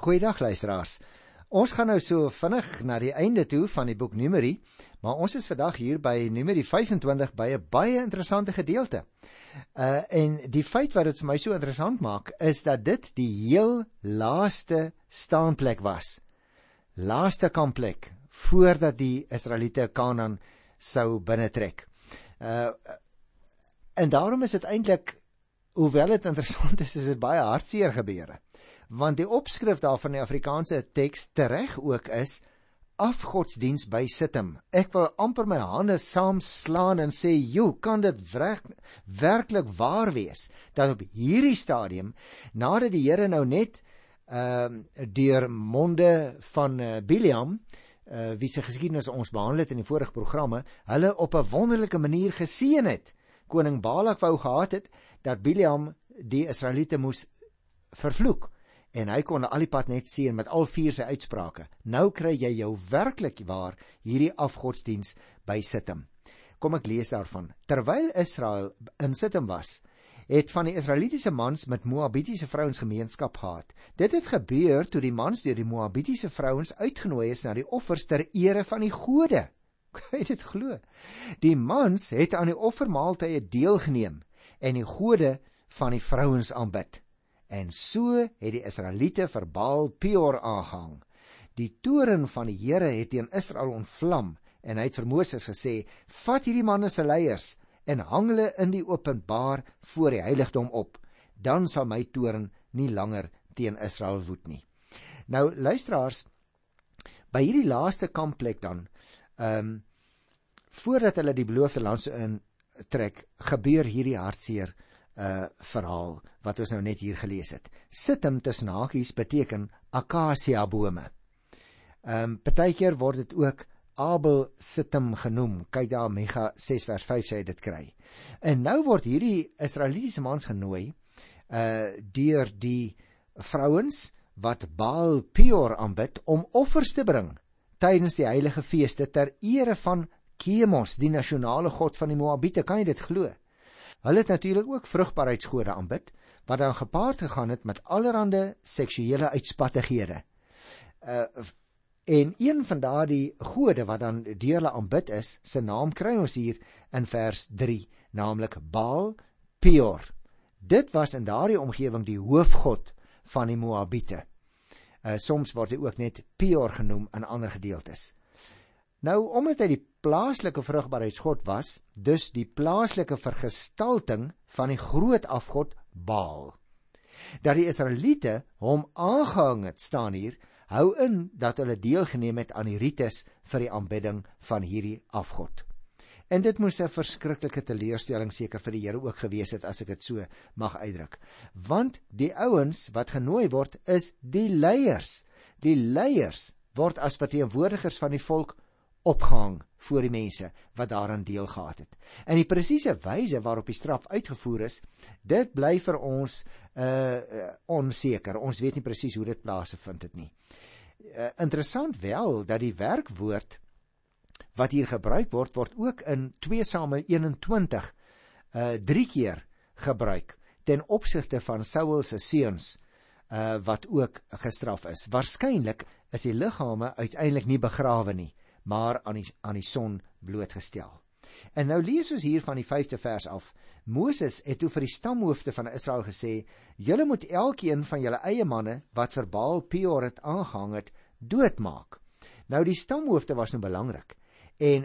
Goeiedag luisteraars. Ons gaan nou so vinnig na die einde toe van die boek Numeri, maar ons is vandag hier by Numeri 25 by 'n baie interessante gedeelte. Uh en die feit wat dit vir my so interessant maak, is dat dit die heel laaste staanplek was. Laaste kampplek voordat die Israeliete Kanaan sou binnetrek. Uh en daarom is dit eintlik hoewel dit interessant is, is dit baie hartseer gebeure want die opskrif daarvan die Afrikaanse teks tereg ook is afgodsdiens by Sittim. Ek wil amper my hande saamslaan en sê, "Jo, kan dit werk, werklik waar wees dat op hierdie stadium nadat die Here nou net ehm uh, deur monde van uh, Biliam uh, wie se geskiedenis ons behandel het in die vorige programme, hulle op 'n wonderlike manier geseën het. Koning Balak wou gehad het dat Biliam die Israeliete moes vervloek en hy kon al die pad net sien met al vier sy uitsprake. Nou kry jy jou werklik waar hierdie afgodsdiens by Sittim. Kom ek lees daarvan. Terwyl Israel in Sittim was, het van die Israelitiese mans met Moabitiese vrouens gemeenskap gehad. Dit het gebeur toe die mans deur die Moabitiese vrouens uitgenooi is na die offers ter ere van die gode. Kan jy dit glo? Die mans het aan die offermaaltye deelgeneem en die gode van die vrouens aanbid. En so het die Israeliete vir Baal Peor aangehang. Die toren van die Here het teen Israel ontvlam en hy het vir Moses gesê: "Vat hierdie manne se leiers en hang hulle in die openbaar voor die heiligdom op. Dan sal my toren nie langer teen Israel woed nie." Nou luisteraars, by hierdie laaste kampplek dan, ehm um, voordat hulle die beloofde land in trek, gebeur hierdie hartseer uh verhaal wat ons nou net hier gelees het. Sittim tussen hakies beteken akasia bome. Ehm um, partykeer word dit ook Abel Sittim genoem. Kyk daar Mega 6 vers 5 sê dit kry. En nou word hierdie Israelitiese mans genooi uh deur die vrouens wat Baal Peor aanbid om offers te bring tydens die heilige feeste ter ere van Kemos, die nasionale god van die Moabiete. Kan jy dit glo? Hulle het natuurlik ook vrugbaarheidsgode aanbid wat dan gepaard gegaan het met allerlei seksuele uitspattighede. Uh en een van daardie gode wat dan deur hulle aanbid is, se naam kry ons hier in vers 3, naamlik Baal Peor. Dit was in daardie omgewing die hoofgod van die Moabiete. Uh soms word hy ook net Peor genoem in ander gedeeltes. Nou omdat hy die plaaslike vrugbaarheidsgod was, dus die plaaslike vergestalting van die groot afgod Baal. Dat die Israeliete hom aangehang het, staan hier, hou in dat hulle deelgeneem het aan die rites vir die aanbidding van hierdie afgod. En dit moes 'n verskriklike teleurstelling seker vir die Here ook gewees het as ek dit so mag uitdruk. Want die ouens wat genooi word is die leiers. Die leiers word as verteenwoordigers van die volk opgehang voor die mense wat daaraan deel gehad het. En die presiese wyse waarop die straf uitgevoer is, dit bly vir ons uh, onseker. Ons weet nie presies hoe dit plaasgevind het nie. Uh, interessant wel dat die werkwoord wat hier gebruik word word ook in 2 Samuel 21 uh 3 keer gebruik ten opsigte van Saul se seuns uh wat ook gestraf is. Waarskynlik is die liggame uiteindelik nie begrawe nie maar aan die aan die son blootgestel. En nou lees ons hier van die 5de vers af. Moses het toe vir die stamhoofde van Israel gesê: "Julle moet elkeen van julle eie manne wat vir Baal Peor het aangehang het, doodmaak." Nou die stamhoofde was nou belangrik en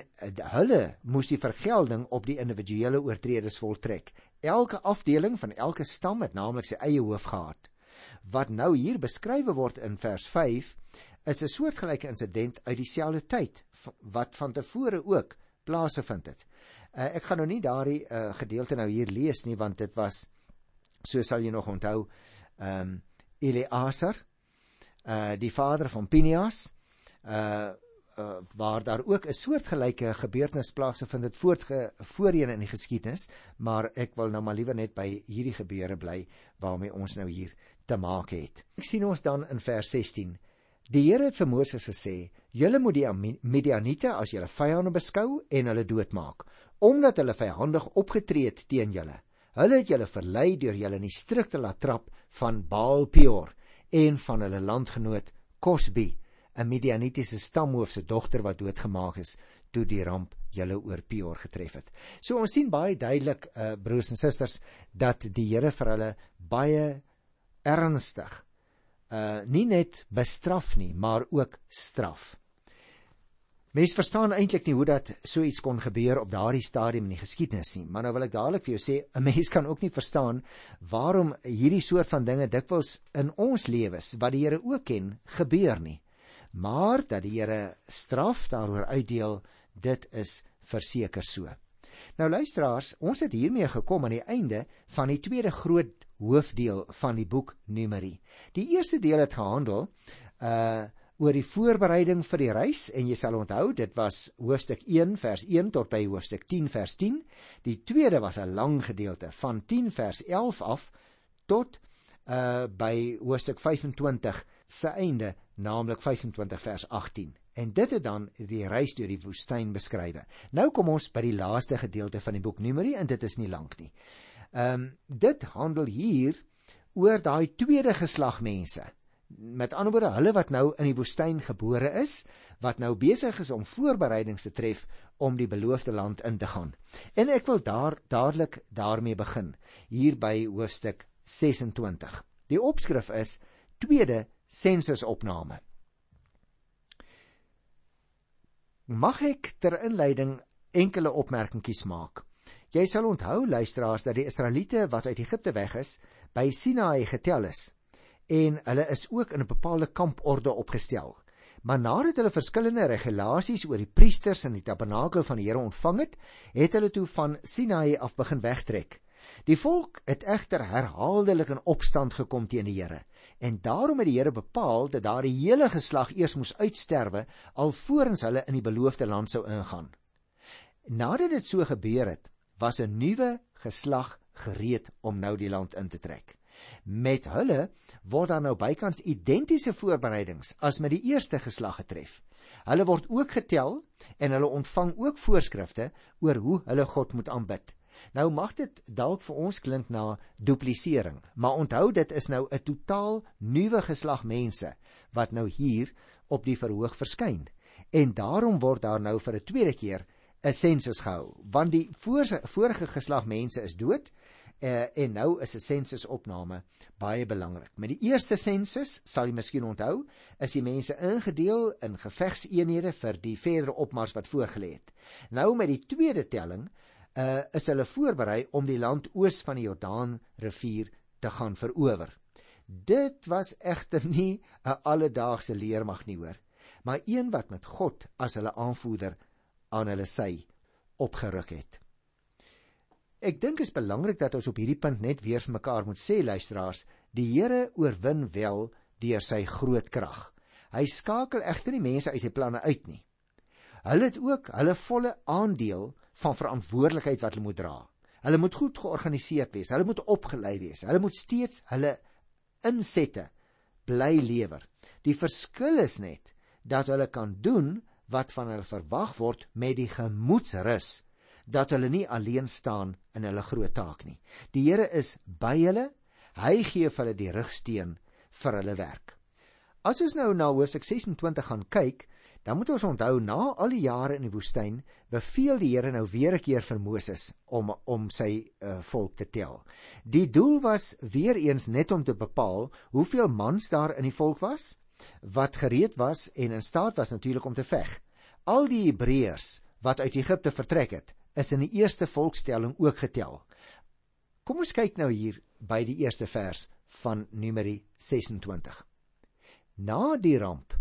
hulle moes die vergelding op die individuele oortreders voltrek. Elke afdeling van elke stam het naamlik sy eie hoof gehad. Wat nou hier beskrywe word in vers is 'n soortgelyke insident uit dieselfde tyd wat van tevore ook plaasgevind het. Uh, ek gaan nou nie daardie uh, gedeelte nou hier lees nie want dit was so sal jy nog onthou ehm um, Eleazar uh die vader van Pinias uh uh waar daar ook 'n soortgelyke gebeurtenis plaasgevind het voortge voorheen in die geskiedenis maar ek wil nou maar liewer net by hierdie gebeure bly waarmee ons nou hier te maak het. Ek sien ons dan in vers 16 Die Here het vir Moses gesê: "Julle moet die Midianiete as julle vyande beskou en hulle doodmaak, omdat hulle vyandig opgetree het teen julle. Hulle het julle verlei deur julle in die struik te laat trap van Baal Peor en van hulle landgenoot Kosbi, 'n Midianitiese stamhoof se dogter wat doodgemaak is toe die ramp julle oor Peor getref het. So ons sien baie duidelik uh, broers en susters dat die Here vir hulle baie ernstig uh nie net bestraf nie, maar ook straf. Mens verstaan eintlik nie hoe dat so iets kon gebeur op daardie stadium in die geskiedenis nie, maar nou wil ek dadelik vir jou sê, 'n mens kan ook nie verstaan waarom hierdie soort van dinge dikwels in ons lewens wat die Here ook ken, gebeur nie. Maar dat die Here straf daaroor uitdeel, dit is verseker so. Nou luisteraars, ons het hiermee gekom aan die einde van die tweede groot hoofdeel van die boek Numeri. Die eerste deel het gehandel uh oor die voorbereiding vir die reis en jy sal onthou dit was hoofstuk 1 vers 1 tot by hoofstuk 10 vers 10. Die tweede was 'n lang gedeelte van 10 vers 11 af tot uh by hoofstuk 25 se einde, naamlik 25 vers 18. En dit het dan die reis deur die woestyn beskryf. Nou kom ons by die laaste gedeelte van die boek Numeri en dit is nie lank nie. Ehm um, dit handel hier oor daai tweede geslag mense met ander woorde hulle wat nou in die woestyn gebore is wat nou besig is om voorbereidings te tref om die beloofde land in te gaan. En ek wil daar dadelik daarmee begin hier by hoofstuk 26. Die opskrif is tweede sensusopname. Mag ek ter inleiding enkele opmerkingies maak. Jy sal onthou luisteraars dat die Israeliete wat uit Egipte weg is, by Sinaï getel is en hulle is ook in 'n bepaalde kamporde opgestel. Maar nadat hulle verskillende regulasies oor die priesters in die tabernakel van die Here ontvang het, het hulle toe van Sinai af begin wegtrek. Die volk het egter herhaaldelik in opstand gekom teen die Here en daarom het die Here bepaal dat daardie hele geslag eers moes uitsterwe alvorens hulle in die beloofde land sou ingaan. Nadat dit so gebeur het, was 'n nuwe geslag gereed om nou die land in te trek. Met hulle word dan nou bykans identiese voorbereidings as met die eerste geslag getref. Hulle word ook getel en hulle ontvang ook voorskrifte oor hoe hulle God moet aanbid. Nou mag dit dalk vir ons klink na duplisering, maar onthou dit is nou 'n totaal nuwe geslag mense wat nou hier op die verhoog verskyn. En daarom word daar nou vir 'n tweede keer 'n sensus gehou, want die vorige geslag mense is dood uh, en nou is 'n sensusopname baie belangrik. Met die eerste sensus, sal jy miskien onthou, is die mense ingedeel in gevegseenhede vir die verdere opmars wat voorgelê het. Nou met die tweede telling, uh, is hulle voorberei om die land oos van die Jordaan rivier te gaan verower. Dit was egter nie 'n alledaagse leermag nie hoor, maar een wat met God as hulle aanvoerder aan hulle sy opgeruk het. Ek dink dit is belangrik dat ons op hierdie punt net weer vir mekaar moet sê luisteraars, die Here oorwin wel deur sy groot krag. Hy skakel egter nie mense uit sy planne uit nie. Hulle het ook hulle volle aandeel van verantwoordelikheid wat hulle moet dra. Hulle moet goed georganiseerd wees, hulle moet opgelei wees, hulle moet steeds hulle insette bly lewer. Die verskil is net dat hulle kan doen wat van hulle verwag word met die gemoedsrus dat hulle nie alleen staan in hulle groot taak nie. Die Here is by hulle. Hy gee vir hulle die rigsteen vir hulle werk. As ons nou na Hosea 26 gaan kyk, dan moet ons onthou na al die jare in die woestyn, beveel die Here nou weer 'n keer vir Moses om om sy uh, volk te tel. Die doel was weer eens net om te bepaal hoeveel mans daar in die volk was wat gereed was en in staat was natuurlik om te veg. Al die Hebreërs wat uit Egipte vertrek het, is in die eerste volkstelling ook getel. Kom ons kyk nou hier by die eerste vers van Numeri 26. Na die ramp,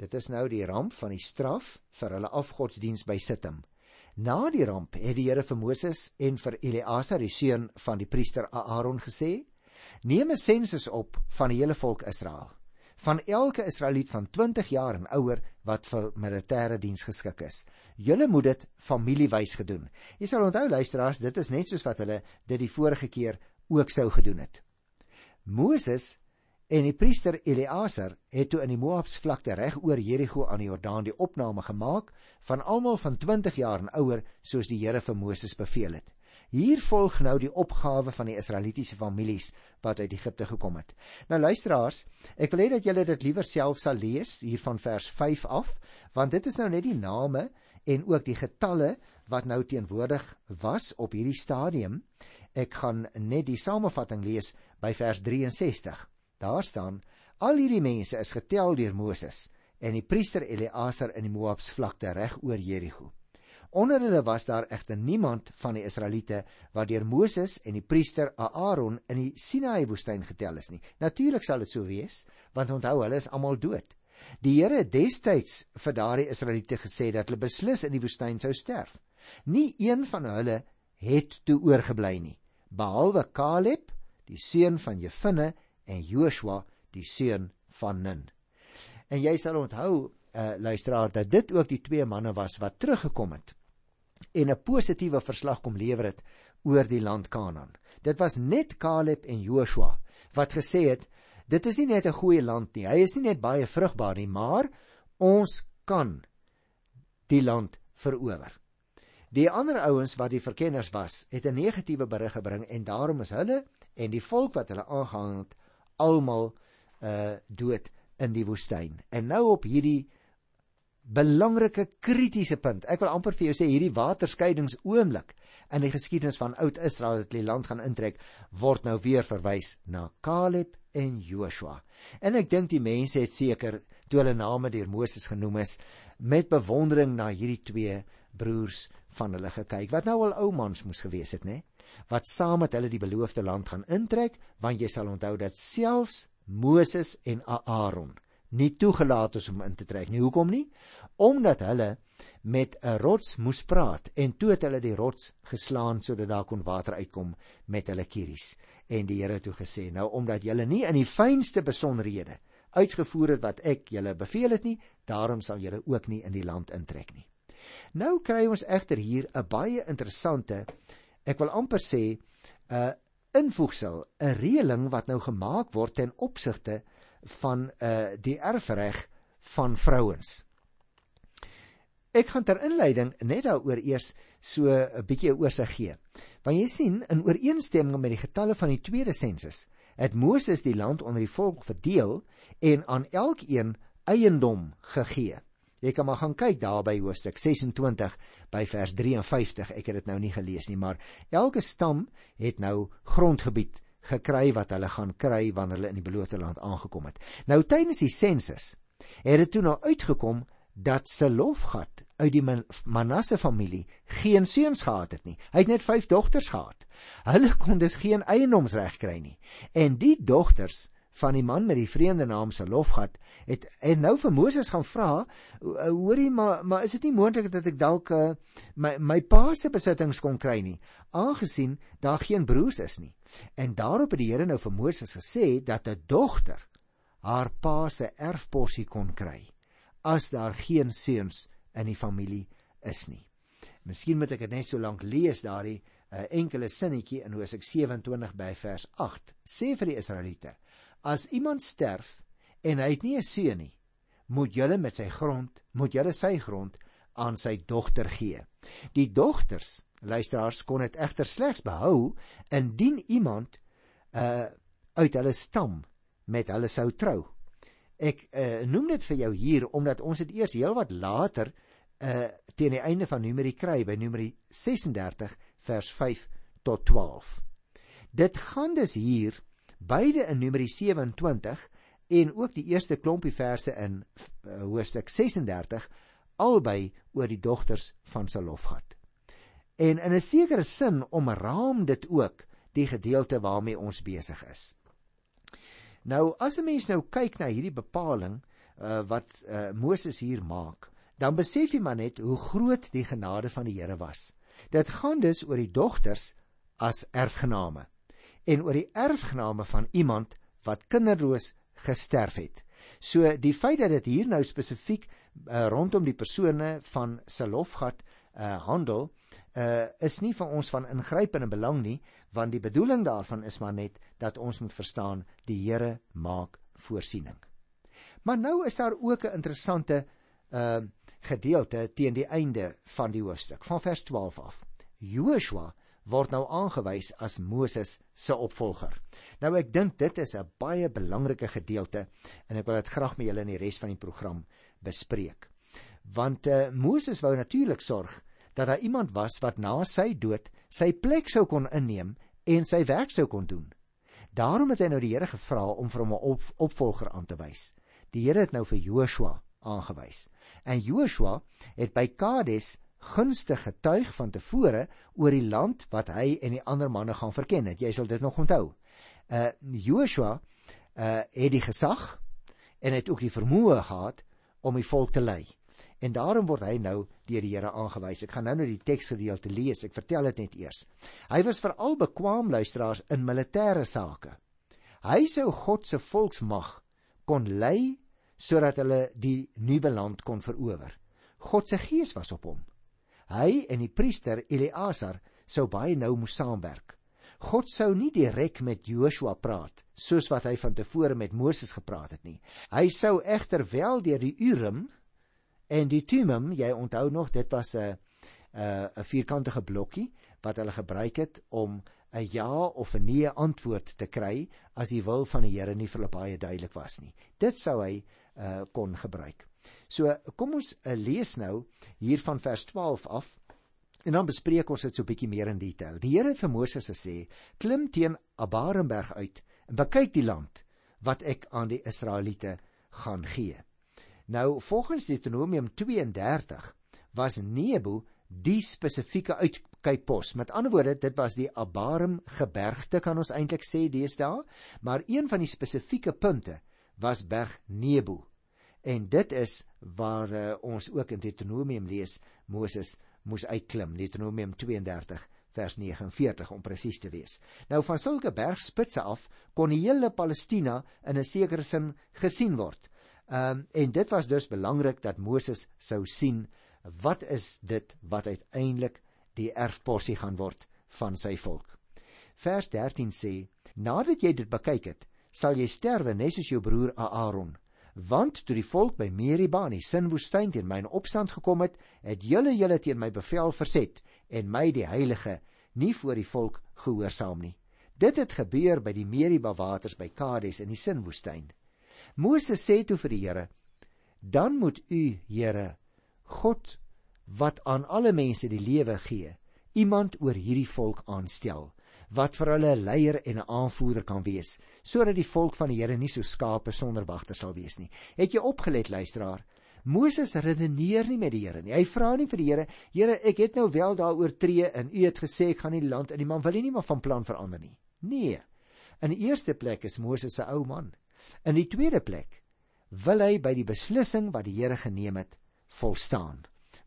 dit is nou die ramp van die straf vir hulle afgodsdiens by Sittim. Na die ramp het die Here vir Moses en vir Eleazar, die seun van die priester Aaron gesê: "Neem 'n sensus op van die hele volk Israel." Van elke Israeliet van 20 jaar en ouer wat vir militêre diens geskik is. Julle moet dit familiewys gedoen. Jy sal onthou luisteraars, dit is net soos wat hulle dit die vorige keer ook sou gedoen het. Moses en die priester Eleazar het toe in die Moabs vlakte reg oor Jerigo aan die Jordaan die opname gemaak van almal van 20 jaar en ouer soos die Here vir Moses beveel het. Hier volg nou die opgawe van die Israelitiese families wat uit Egipte gekom het. Nou luisteraars, ek wil hê dat julle dit liewer self sal lees hier van vers 5 af, want dit is nou net die name en ook die getalle wat nou teenwoordig was op hierdie stadium. Ek gaan net die samevatting lees by vers 63. Daar staan: Al hierdie mense is getel deur Moses en die priester Eleazar in die Moabs vlakte reg oor Jerigo. Onder hulle was daar egter niemand van die Israeliete wat deur Moses en die priester Aaron in die Sinaï woestyn getel is nie. Natuurlik sal dit so wees, want onthou hulle is almal dood. Die Here het destyds vir daardie Israeliete gesê dat hulle beslis in die woestyn sou sterf. Nie een van hulle het toe oorgebly nie, behalwe Caleb, die seun van Jefune en Joshua, die seun van Nun. En jy sal onthou, uh, luisteraar, dat dit ook die twee manne was wat teruggekom het en 'n positiewe verslag kom lewer het oor die land Kanaan. Dit was net Caleb en Joshua wat gesê het dit is nie net 'n goeie land nie. Hy is nie net baie vrugbaar nie, maar ons kan die land verower. Die ander ouens wat die verkenners was, het 'n negatiewe berig gebring en daarom is hulle en die volk wat hulle aangehang het almal uh dood in die woestyn. En nou op hierdie belangrike kritiese punt. Ek wil amper vir jou sê hierdie waterskeidingsoomblik in die geskiedenis van oud Israel wat die land gaan intrek word nou weer verwys na Caleb en Joshua. En ek dink die mense het seker toe hulle name deur Moses genoem is met bewondering na hierdie twee broers van hulle gekyk wat nou al ou mans moes gewees het, nê? Wat saam met hulle die beloofde land gaan intrek, want jy sal onthou dat selfs Moses en Aaron nie toegelaat is om in te trek nie. Hoekom nie? Omdat hulle met 'n rots moes praat en toe het hulle die rots geslaan sodat daar kon water uitkom met hulle kieries. En die Here toe gesê: "Nou omdat julle nie in die fynste besonderhede uitgevoer het wat ek julle beveel het nie, daarom sal julle ook nie in die land intrek nie." Nou kry ons egter hier 'n baie interessante ek wil amper sê 'n invoegsel, 'n reëling wat nou gemaak word ten opsigte van uh die erfreg van vrouens. Ek gaan ter inleiding net daaroor eers so 'n bietjie oorsig gee. Want jy sien in ooreenstemming met die getalle van die tweede sensus het Moses die land onder die volk verdeel en aan elkeen eiendom gegee. Jy kan maar gaan kyk daar by hoofstuk 26 by vers 53. Ek het dit nou nie gelees nie, maar elke stam het nou grondgebied gekry wat hulle gaan kry wanneer hulle in die beloofde land aangekom het. Nou tydens die sensus het dit toe nou uitgekom dat Selofgat uit die Manasse familie geen seuns gehad het nie. Hy het net 5 dogters gehad. Hulle kon dus geen eiendomsreg kry nie. En die dogters van die man met die vreemde naam Selofgat het en nou vir Moses gaan vra, hoorie maar maar is dit nie moontlik dat ek dalk uh, my my pa se besittings kon kry nie, aangesien daar geen broers is nie. En daarop het die Here nou vir Moses gesê dat 'n dogter haar pa se erfporsie kon kry as daar geen seuns in die familie is nie. Miskien moet ek dit net so lank lees daardie 'n uh, enkele sinnetjie in Hosea 27 by vers 8 sê vir die Israeliete As iemand sterf en hy het nie 'n seun nie, moet julle met sy grond, moet julle sy grond aan sy dogter gee. Die dogters, luisteraars, kon dit egter slegs behou indien iemand uh uit hulle stam met hulle sou trou. Ek uh noem dit vir jou hier omdat ons dit eers heelwat later uh teen die einde van Numeri kry by Numeri 36 vers 5 tot 12. Dit gaan dus hier beide in Numeri 27 en ook die eerste klompie verse in uh, hoofstuk 36 albei oor die dogters van Salofgat. En in 'n sekere sin omraam dit ook die gedeelte waarmee ons besig is. Nou as 'n mens nou kyk na hierdie bepaling uh, wat uh, Moses hier maak, dan besef jy maar net hoe groot die genade van die Here was. Dit gaan dus oor die dogters as erfgename en oor die erfgename van iemand wat kinderloos gesterf het. So die feit dat dit hier nou spesifiek uh, rondom die persone van Salofgat uh, handel, uh, is nie vir ons van ingrypende belang nie, want die bedoeling daarvan is maar net dat ons moet verstaan die Here maak voorsiening. Maar nou is daar ook 'n interessante uh gedeelte teen die einde van die hoofstuk van vers 12 af. Joshua word nou aangewys as Moses se opvolger. Nou ek dink dit is 'n baie belangrike gedeelte en ek wil dit graag met julle in die res van die program bespreek. Want uh, Moses wou natuurlik sorg dat daar iemand was wat na sy dood sy plek sou kon inneem en sy werk sou kon doen. Daarom het hy nou die Here gevra om vir hom 'n op, opvolger aan te wys. Die Here het nou vir Joshua aangewys. En Joshua het by Kades gunstig getuig van tevore oor die land wat hy en die ander manne gaan verken het. Jy sal dit nog onthou. Uh Joshua uh het die gesag en het ook die vermoë gehad om die volk te lei. En daarom word hy nou deur die Here aangewys. Ek gaan nou net die teksgedeelte lees. Ek vertel dit net eers. Hy was veral bekwam luisteraars in militêre sake. Hy sou God se volksmag kon lei sodat hulle die nuwe land kon verower. God se gees was op hom. Hy en die priester Eleazar sou baie nou moes saamwerk. God sou nie direk met Joshua praat soos wat hy van tevore met Moses gepraat het nie. Hy sou egter wel deur die Urim en die Thummim, jy onthou nog, dit was 'n 'n vierkantige blokkie wat hulle gebruik het om 'n ja of 'n nee antwoord te kry as die wil van die Here nie vir hulle baie duidelik was nie. Dit sou hy uh, kon gebruik. So kom ons uh, lees nou hier van vers 12 af en dan bespreek ons dit so 'n bietjie meer in detail. Die Here het vir Moses gesê: "Klim teen Abarimberg uit en bekyk die land wat ek aan die Israeliete gaan gee." Nou volgens Deuteronomium 32 was Nebo die spesifieke uitkykpos. Met ander woorde, dit was die Abarim gebergte kan ons eintlik sê deesdae, maar een van die spesifieke punte was berg Nebo. En dit is waar uh, ons ook in Deuteronomium lees Moses moes uitklim Deuteronomium 32 vers 49 om presies te wees. Nou van sulke bergspitse af kon die hele Palestina in 'n sekere sin gesien word. Ehm um, en dit was dus belangrik dat Moses sou sien wat is dit wat uiteindelik die erfporsie gaan word van sy volk. Vers 13 sê: Nadat jy dit bekyk het, sal jy sterwe net soos jou broer Aaron want toe die volk by Meriba in die Sinwoestyn teen my in opstand gekom het, het julle julle teen my bevel verset en my die heilige nie voor die volk gehoorsaam nie. Dit het gebeur by die Meriba waters by Kades in die Sinwoestyn. Moses sê toe vir die Here: "Dan moet u, Here, God wat aan alle mense die lewe gee, iemand oor hierdie volk aanstel wat vir hulle 'n leier en 'n aanvoerder kan wees, sodat die volk van die Here nie so skape sonder wagter sal wees nie. Het jy opgelet luisteraar? Moses redeneer nie met die Here nie. Hy vra nie vir die Here: "Here, ek het nou wel daaroor tree en u het gesê ek gaan nie land in die man wil nie maar van plan verander nie." Nee. In die eerste plek is Moses 'n ou man. In die tweede plek wil hy by die beslissing wat die Here geneem het volstaan.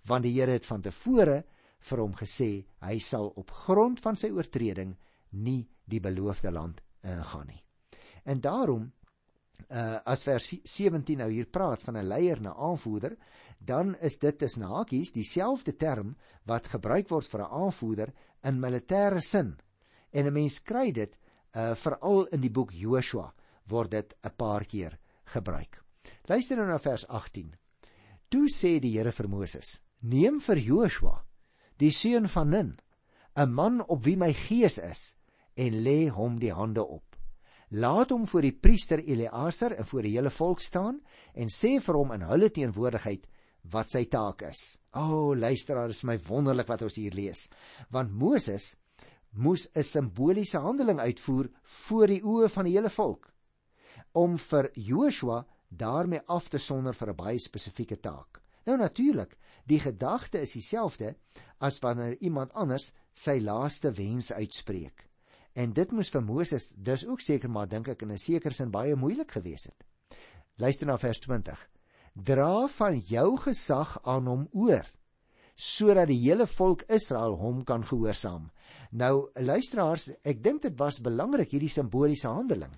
Want die Here het van tevore vir hom gesê hy sal op grond van sy oortreding nie die beloofde land ingaan nie. En daarom uh as vers 17 nou hier praat van 'n leier na aanvoerder, dan is dit tussen hakies dieselfde term wat gebruik word vir 'n aanvoerder in militêre sin. En 'n mens kry dit uh veral in die boek Joshua word dit 'n paar keer gebruik. Luister nou na vers 18. Toe sê die Here vir Moses: "Neem vir Joshua, die seun van Nun, 'n man op wie my gees is, en lê hom die hande op. Laat hom voor die priester Eleazar en voor die hele volk staan en sê vir hom in hulle teenwoordigheid wat sy taak is. O, oh, luisteraar, is my wonderlik wat ons hier lees. Want Moses moes 'n simboliese handeling uitvoer voor die oë van die hele volk om vir Joshua daarmee af te sonder vir 'n baie spesifieke taak. Nou natuurlik, die gedagte is dieselfde as wanneer iemand anders sy laaste wens uitspreek. En dit moes vir Moses dus ook seker maar dink ek in 'n sekere sin baie moeilik gewees het. Luister na vers 20. Dra van jou gesag aan hom oor sodat die hele volk Israel hom kan gehoorsaam. Nou luisteraars, ek dink dit was belangrik hierdie simboliese handeling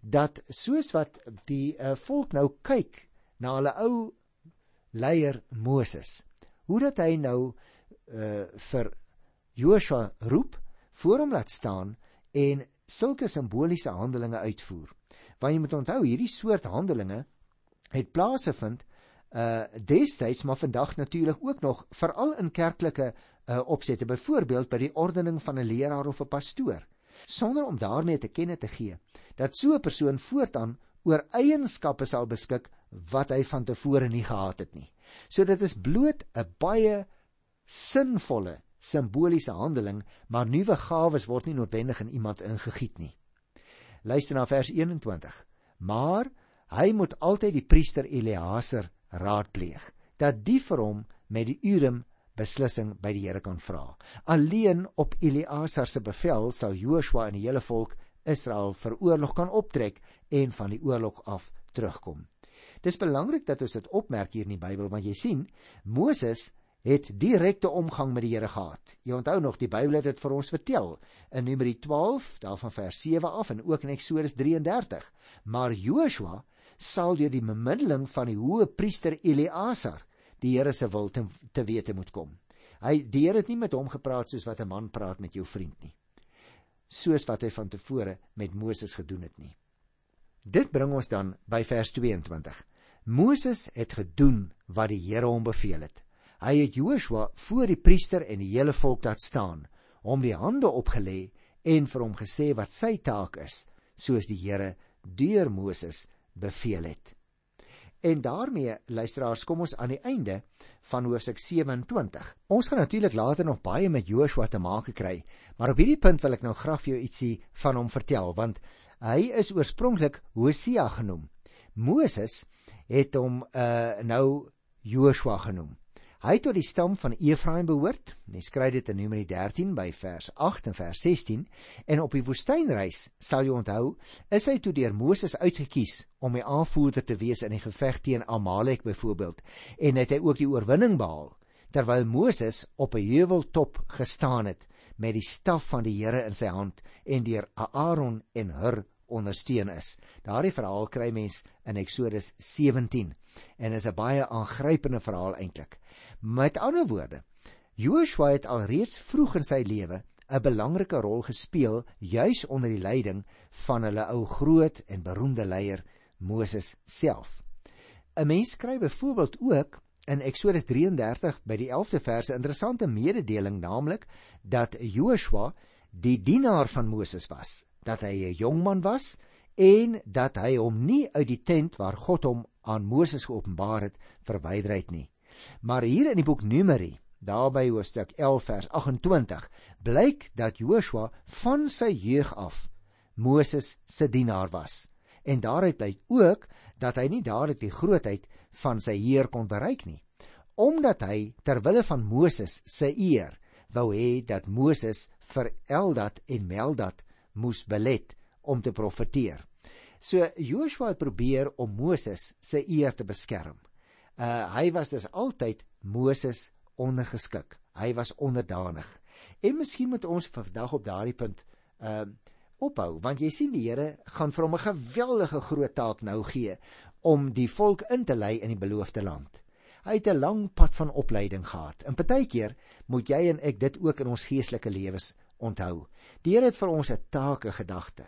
dat soos wat die uh, volk nou kyk na hulle ou leier Moses, hoe dat hy nou uh, vir Joshua roep, voor hom laat staan en sulke simboliese handelinge uitvoer. Want jy moet onthou hierdie soort handelinge het plase vind uh destyds maar vandag natuurlik ook nog veral in kerklike uh, opsette, byvoorbeeld by die ordening van 'n leraar of 'n pastoor, sonder om daarmee te kenne te gee dat so 'n persoon voortaan oor eienskappe sal beskik wat hy van tevore nie gehad het nie. So dit is bloot 'n baie sinvolle simboliese handeling, maar nuwe gawes word nie noodwendig in iemand ingegiet nie. Luister na vers 21. Maar hy moet altyd die priester Eleazar raadpleeg dat die vir hom met die Urim beslissing by die Here kan vra. Alleen op Eleazar se bevel sal Joshua en die hele volk Israel vir oorlog kan optrek en van die oorlog af terugkom. Dis belangrik dat ons dit opmerk hier in die Bybel want jy sien Moses het direkte omgang met die Here gehad. Jy onthou nog die Bybel het dit vir ons vertel in Numeri 12 daarvan vers 7 af en ook in Eksodus 33. Maar Joshua sal deur die bemiddeling van die hoë priester Eleazar die Here se wil te, te wete moet kom. Hy die Here het nie met hom gepraat soos wat 'n man praat met jou vriend nie. Soos wat hy van tevore met Moses gedoen het nie. Dit bring ons dan by vers 22. Moses het gedoen wat die Here hom beveel het. Hy het Joshua voor die priester en die hele volk laat staan, hom die hande opgelê en vir hom gesê wat sy taak is, soos die Here deur Moses beveel het. En daarmee luisteraars kom ons aan die einde van hoofstuk 27. Ons gaan natuurlik later nog baie met Joshua te maak kry, maar op hierdie punt wil ek nou graag vir jou ietsie van hom vertel want hy is oorspronklik Hosea genoem. Moses het hom uh nou Joshua genoem. Hy het tot die stam van Efraim behoort. Mens skryf dit in Numeri 13 by vers 8 en vers 16 en op die woestynreis sal jy onthou, is hy toe deur Moses uitget kies om die aanvoerder te wees in die geveg teen Amalek byvoorbeeld en het hy ook die oorwinning behaal terwyl Moses op 'n heuweltop gestaan het met die staf van die Here in sy hand en deur Aaron en Hur ondersteun is. Daardie verhaal kry mens in Eksodus 17 en is 'n baie aangrypende verhaal eintlik. Met ander woorde, Joshua het alreeds vroeg in sy lewe 'n belangrike rol gespeel juis onder die leiding van hulle ou groot en beroemde leier Moses self. 'n Mens skryf byvoorbeeld ook in Eksodus 33 by die 11de verse interessante mededeling naamlik dat Joshua die dienaar van Moses was dat hy 'n jong man was en dat hy hom nie uit die tent waar God hom aan Moses geopenbaar het verwyder het nie. Maar hier in die boek Numeri, daarby hoofstuk 11 vers 28, blyk dat Joshua van sy jeug af Moses se dienaar was. En daaruit blyk ook dat hy nie dadelik die grootheid van sy heer kon bereik nie, omdat hy ter wille van Moses se eer wou hê dat Moses vir Eldad en Meldad moes belet om te profeteer. So Joshua het probeer om Moses se eer te beskerm. Uh hy was dus altyd Moses ondergeskik. Hy was onderdanig. En miskien moet ons vandag op daardie punt uh ophou want jy sien die Here gaan vir hom 'n geweldige groot taak nou gee om die volk in te lei in die beloofde land. Hy het 'n lang pad van opleiding gehad. En partykeer moet jy en ek dit ook in ons geestelike lewens onthou. Die Here het vir ons 'n taak en gedagte.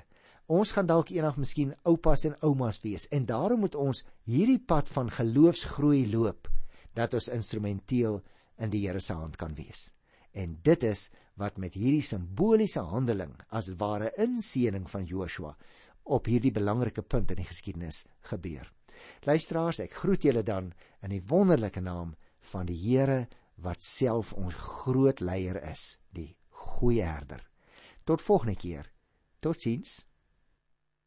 Ons gaan dalk eendag miskien oupas en oumas wees en daarom moet ons hierdie pad van geloofsgroei loop dat ons instrumenteel in die Here se hand kan wees. En dit is wat met hierdie simboliese handeling as ware inseëning van Joshua op hierdie belangrike punt in die geskiedenis gebeur. Luisteraars, ek groet julle dan in die wonderlike naam van die Here wat self ons groot leier is, die goeie herder. Tot volgende keer. Totsiens.